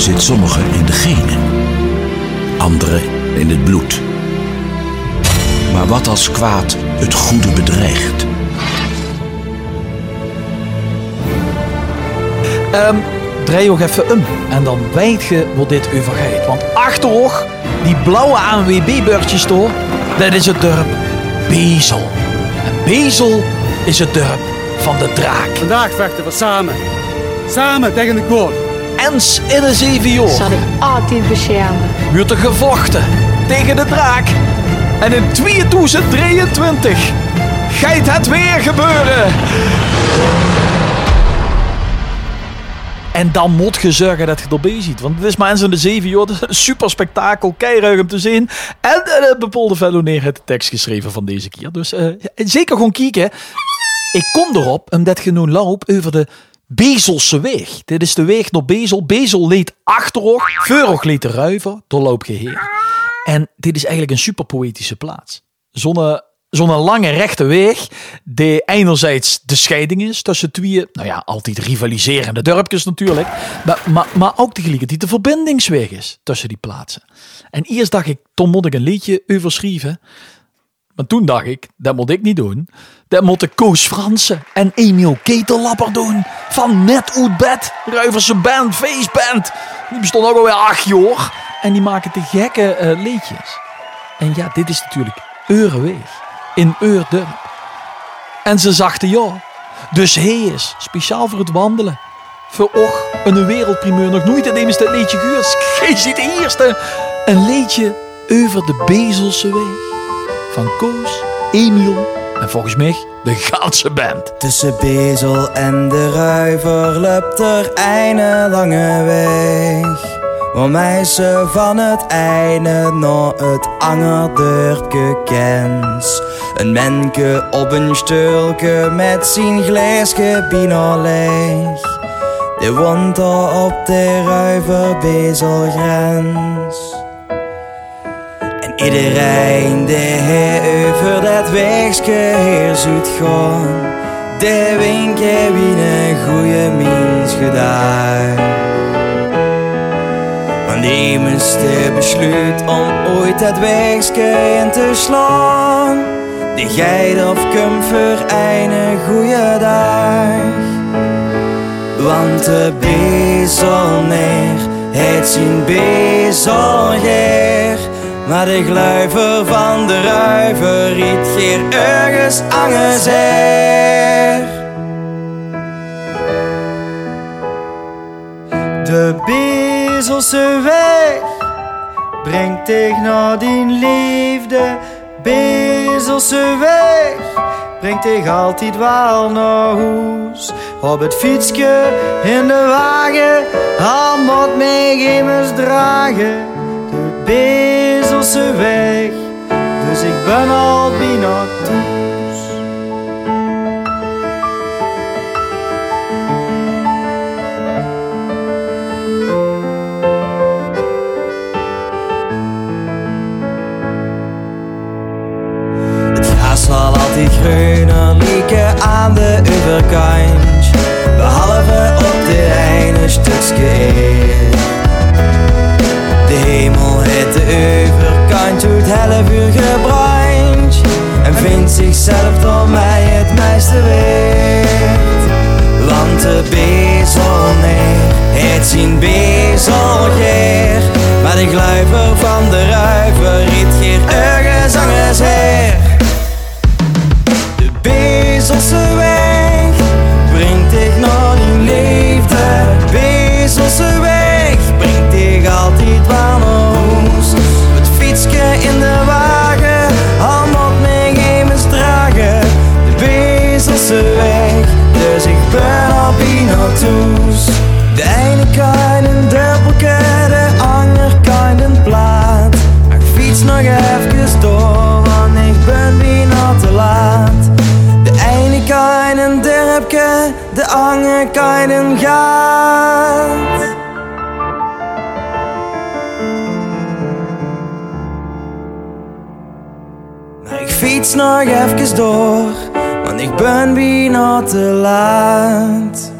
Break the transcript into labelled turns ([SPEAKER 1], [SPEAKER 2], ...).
[SPEAKER 1] zit sommige in de genen, andere in het bloed. Maar wat als kwaad het goede bedreigt?
[SPEAKER 2] Ehm, draai nog even om en dan weet je wat dit over gaat. Want achterop, die blauwe ANWB-beurtjes door, dat is het dorp Bezel. En Bezel is het dorp van de draak.
[SPEAKER 3] Vandaag vechten we samen. Samen tegen de koord.
[SPEAKER 2] Eens in een zeven jaar
[SPEAKER 4] zal ik altijd beschermen.
[SPEAKER 2] wordt er gevochten tegen de draak. En in 2023 gaat het weer gebeuren. En dan moet je zorgen dat je erbij ziet. Want het is maar eens in de zeven jaar. Het is een super spektakel. Keiruig om te zien. En uh, Bepolde Velloneer heeft de tekst geschreven van deze keer. Dus eh, zeker gewoon kijken. Ik kom erop omdat je nu loopt over de Bezelse weg. Dit is de weg naar Bezel. Bezel leed achterop. Veurog leed de ruiver. Doorloop je heer. En dit is eigenlijk een super poëtische plaats. Zo'n zo'n lange rechte weg, die enerzijds de scheiding is tussen twee, nou ja, altijd rivaliserende dorpjes natuurlijk, maar, maar, maar ook tegelijkertijd de verbindingsweg is tussen die plaatsen. En eerst dacht ik, toen moet ik een liedje over schrijven. Maar toen dacht ik, dat moet ik niet doen. Dat moeten Koos Fransen en Emiel Ketellapper doen. Van Net Oud Bed, Ruiverse band, Feestband. Die bestond ook alweer acht jaar. En die maken te gekke uh, liedjes. En ja, dit is natuurlijk Eureweg in Eurdorp. En ze zachten ja. Dus hij is speciaal voor het wandelen. Voor och een wereldprimeur nog nooit in deze liedje gehoord. Gij ziet de eerste. Een liedje over de Bezelse weg. Van Koos, Emiel en volgens mij de ganse band.
[SPEAKER 5] Tussen Bezel en de Ruiver loopt er een lange weg. Waar mij ze van het einde naar het angerdurpje kent. Een menke op een stulke met zijn glaasje leeg. De woont op de ruiverbezelgrens. En iedereen die over dat wegske heer zoet gaan. De winkel wie een goede mens gedaan. Nemen de besluit om ooit het wegske in te slaan. De geit of kom voor een dag. Want de bezel neer, het zien bezelgeer. Maar de gluiver van de ruiver riet geer ergens angezeer. De Bezelse weg brengt tegen naar die liefde. Bezelse weg brengt tegen altijd wel naar huis. Op het fietsje in de wagen, al moet mij dragen. De Bezelse weg, dus ik ben al bijna toe. die groene lieken aan de overkant. Behalve op dit ene stukje zichzelf door mij het meeste weet. Want de bezel neer, het zien bezelgeer. Maar de gluiver van de ruiver riet geer ergens zangers her. Derpke, de anger keinen gaat. Ik fiets nog even door, want ik ben bijna te laat.